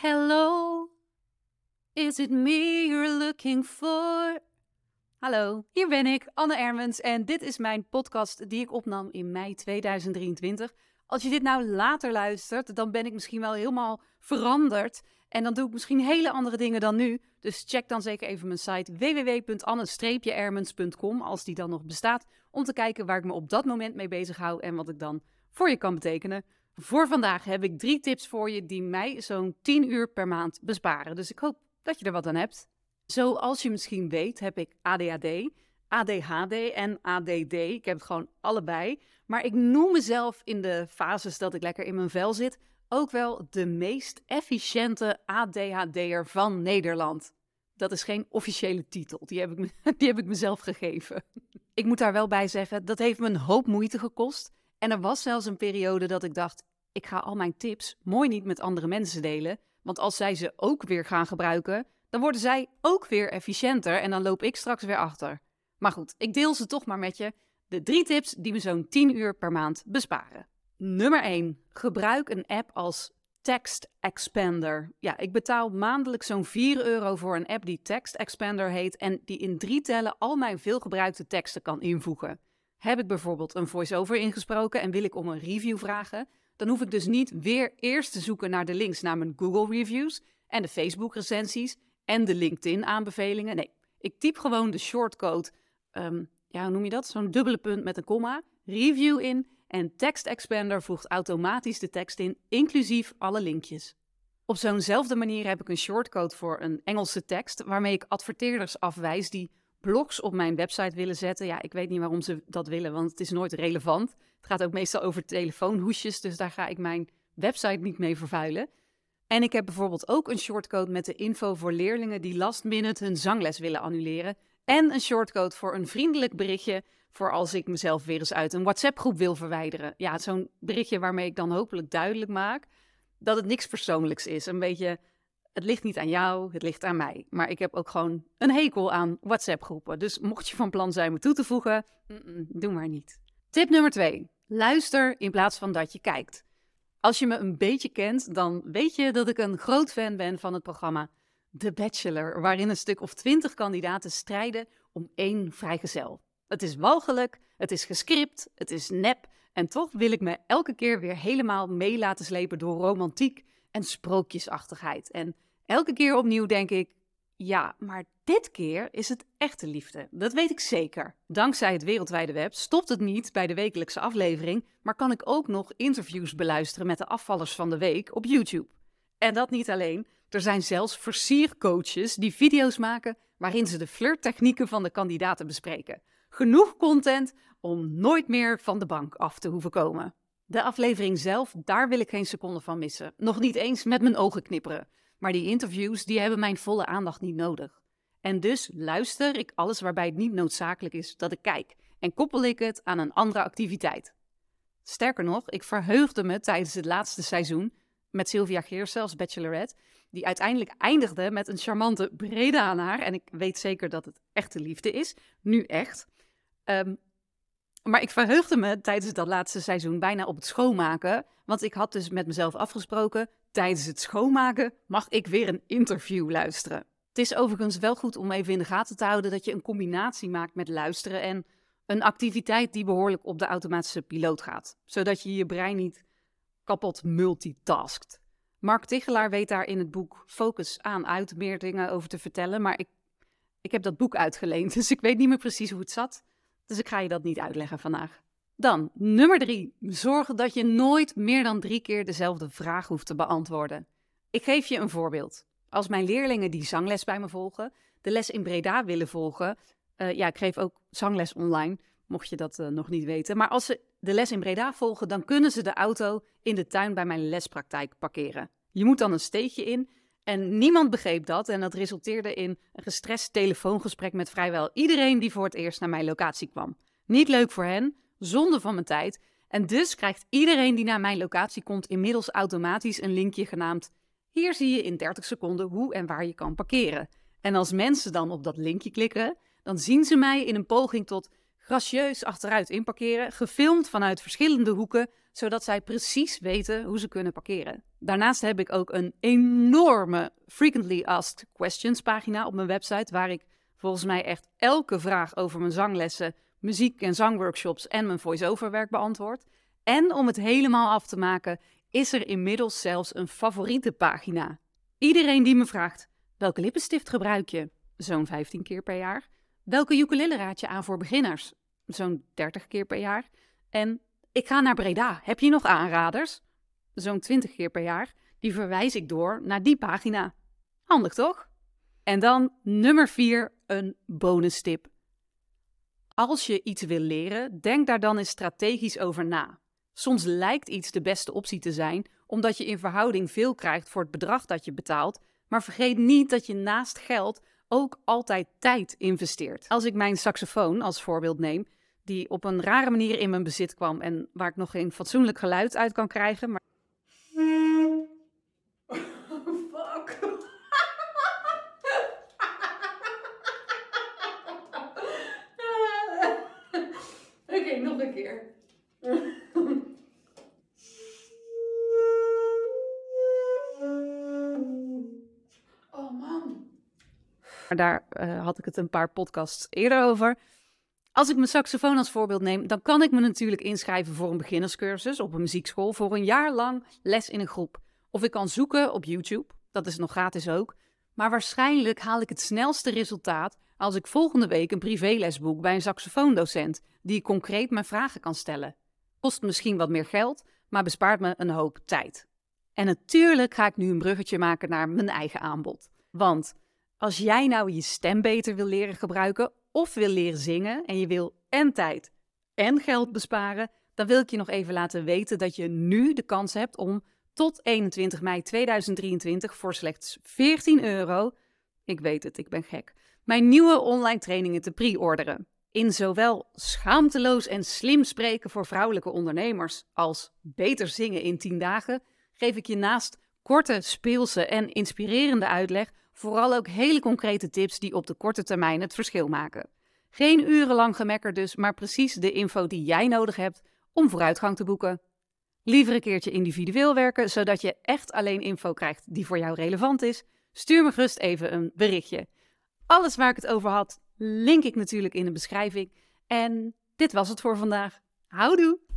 Hello, is it me you're looking for? Hallo, hier ben ik, Anne Ermens, en dit is mijn podcast die ik opnam in mei 2023. Als je dit nou later luistert, dan ben ik misschien wel helemaal veranderd. En dan doe ik misschien hele andere dingen dan nu. Dus check dan zeker even mijn site www.anne-ermens.com, als die dan nog bestaat, om te kijken waar ik me op dat moment mee bezig hou en wat ik dan voor je kan betekenen. Voor vandaag heb ik drie tips voor je die mij zo'n 10 uur per maand besparen. Dus ik hoop dat je er wat aan hebt. Zoals je misschien weet, heb ik ADHD, ADHD en ADD. Ik heb het gewoon allebei. Maar ik noem mezelf in de fases dat ik lekker in mijn vel zit ook wel de meest efficiënte ADHD'er van Nederland. Dat is geen officiële titel, die heb, ik, die heb ik mezelf gegeven. Ik moet daar wel bij zeggen, dat heeft me een hoop moeite gekost. En er was zelfs een periode dat ik dacht, ik ga al mijn tips mooi niet met andere mensen delen. Want als zij ze ook weer gaan gebruiken, dan worden zij ook weer efficiënter en dan loop ik straks weer achter. Maar goed, ik deel ze toch maar met je. De drie tips die me zo'n 10 uur per maand besparen. Nummer 1. Gebruik een app als Text Expander. Ja, ik betaal maandelijks zo'n 4 euro voor een app die Text Expander heet en die in drie tellen al mijn veelgebruikte teksten kan invoegen. Heb ik bijvoorbeeld een voice-over ingesproken en wil ik om een review vragen, dan hoef ik dus niet weer eerst te zoeken naar de links naar mijn Google reviews en de Facebook recensies en de LinkedIn aanbevelingen. Nee, ik typ gewoon de shortcode, ehm, ja, hoe noem je dat? Zo'n dubbele punt met een komma, review in en Text Expander voegt automatisch de tekst in, inclusief alle linkjes. Op zo'nzelfde manier heb ik een shortcode voor een Engelse tekst, waarmee ik adverteerders afwijs die blogs op mijn website willen zetten. Ja, ik weet niet waarom ze dat willen, want het is nooit relevant. Het gaat ook meestal over telefoonhoesjes, dus daar ga ik mijn website niet mee vervuilen. En ik heb bijvoorbeeld ook een shortcode met de info voor leerlingen die last minute hun zangles willen annuleren. En een shortcode voor een vriendelijk berichtje voor als ik mezelf weer eens uit een WhatsApp-groep wil verwijderen. Ja, zo'n berichtje waarmee ik dan hopelijk duidelijk maak dat het niks persoonlijks is. Een beetje, het ligt niet aan jou, het ligt aan mij. Maar ik heb ook gewoon een hekel aan WhatsApp-groepen. Dus mocht je van plan zijn me toe te voegen, doe maar niet. Tip nummer twee. Luister in plaats van dat je kijkt. Als je me een beetje kent, dan weet je dat ik een groot fan ben van het programma The Bachelor, waarin een stuk of twintig kandidaten strijden om één vrijgezel. Het is walgelijk, het is gescript, het is nep en toch wil ik me elke keer weer helemaal mee laten slepen door romantiek en sprookjesachtigheid. En elke keer opnieuw denk ik, ja, maar dit keer is het echte liefde. Dat weet ik zeker. Dankzij het wereldwijde web stopt het niet bij de wekelijkse aflevering, maar kan ik ook nog interviews beluisteren met de afvallers van de week op YouTube. En dat niet alleen. Er zijn zelfs versiercoaches die video's maken waarin ze de flirttechnieken van de kandidaten bespreken. Genoeg content om nooit meer van de bank af te hoeven komen. De aflevering zelf, daar wil ik geen seconde van missen. Nog niet eens met mijn ogen knipperen. Maar die interviews, die hebben mijn volle aandacht niet nodig. En dus luister ik alles waarbij het niet noodzakelijk is dat ik kijk en koppel ik het aan een andere activiteit. Sterker nog, ik verheugde me tijdens het laatste seizoen met Sylvia Geers als bachelorette, die uiteindelijk eindigde met een charmante brede aan haar. En ik weet zeker dat het echte liefde is, nu echt. Ehm, maar ik verheugde me tijdens dat laatste seizoen bijna op het schoonmaken. Want ik had dus met mezelf afgesproken: tijdens het schoonmaken mag ik weer een interview luisteren. Het is overigens wel goed om even in de gaten te houden dat je een combinatie maakt met luisteren en een activiteit die behoorlijk op de automatische piloot gaat. Zodat je je brein niet kapot multitaskt. Mark Tichelaar weet daar in het boek Focus aan uit meer dingen over te vertellen. Maar ik, ik heb dat boek uitgeleend, dus ik weet niet meer precies hoe het zat. Dus ik ga je dat niet uitleggen vandaag. Dan, nummer drie. Zorg dat je nooit meer dan drie keer dezelfde vraag hoeft te beantwoorden. Ik geef je een voorbeeld. Als mijn leerlingen die zangles bij me volgen, de les in Breda willen volgen. Uh, ja, ik geef ook zangles online, mocht je dat uh, nog niet weten. Maar als ze de les in Breda volgen, dan kunnen ze de auto in de tuin bij mijn lespraktijk parkeren. Je moet dan een steegje in en niemand begreep dat en dat resulteerde in een gestrest telefoongesprek met vrijwel iedereen die voor het eerst naar mijn locatie kwam. Niet leuk voor hen, zonde van mijn tijd. En dus krijgt iedereen die naar mijn locatie komt inmiddels automatisch een linkje genaamd Hier zie je in 30 seconden hoe en waar je kan parkeren. En als mensen dan op dat linkje klikken, dan zien ze mij in een poging tot gracieus achteruit inparkeren, gefilmd vanuit verschillende hoeken, zodat zij precies weten hoe ze kunnen parkeren. Daarnaast heb ik ook een enorme Frequently Asked Questions pagina op mijn website, waar ik volgens mij echt elke vraag over mijn zanglessen, muziek- en zangworkshops en mijn voice-over werk beantwoord. En om het helemaal af te maken, is er inmiddels zelfs een favoriete pagina. Iedereen die me vraagt, welke lippenstift gebruik je? Zo'n 15 keer per jaar. Welke ukulele raad je aan voor beginners? Zo'n 30 keer per jaar. En ik ga naar Breda. Heb je nog aanraders? Zo'n 20 keer per jaar. Die verwijs ik door naar die pagina. Handig toch? En dan nummer 4, een bonus tip. Als je iets wil leren, denk daar dan eens strategisch over na. Soms lijkt iets de beste optie te zijn, omdat je in verhouding veel krijgt voor het bedrag dat je betaalt, maar vergeet niet dat je naast geld ook altijd tijd investeert. Als ik mijn saxofoon als voorbeeld neem, die op een rare manier in mijn bezit kwam en waar ik nog geen fatsoenlijk geluid uit kan krijgen, maar Maar daar eh, had ik het een paar podcasts eerder over. Als ik mijn saxofoon als voorbeeld neem, dan kan ik me natuurlijk inschrijven voor een beginnerscursus op een muziekschool voor een jaar lang les in een groep. Of ik kan zoeken op YouTube, dat is nog gratis ook. Maar waarschijnlijk haal ik het snelste resultaat als ik volgende week een privéles boek bij een saxofoondocent die concreet mijn vragen kan stellen. Kost misschien wat meer geld, maar bespaart me een hoop tijd. En natuurlijk ga ik nu een bruggetje maken naar mijn eigen aanbod. Want als jij nou je stem beter wil leren gebruiken of wil leren zingen en je wil en tijd en geld besparen, dan wil ik je nog even laten weten dat je nu de kans hebt om tot 21 mei 2023 voor slechts 14 euro, ik weet het, ik ben gek, mijn nieuwe online trainingen te pre-orderen. In zowel schaamteloos en slim spreken voor vrouwelijke ondernemers als beter zingen in 10 dagen, geef ik je naast korte, speelse en inspirerende uitleg vooral ook hele concrete tips die op de korte termijn het verschil maken. Geen urenlang gemekker dus, maar precies de info die jij nodig hebt om vooruitgang te boeken. Liever een keertje individueel werken, zodat je echt alleen info krijgt die voor jou relevant is. Stuur me gerust even een berichtje. Alles waar ik het over had, link ik natuurlijk in de beschrijving. En dit was het voor vandaag. Houdoe!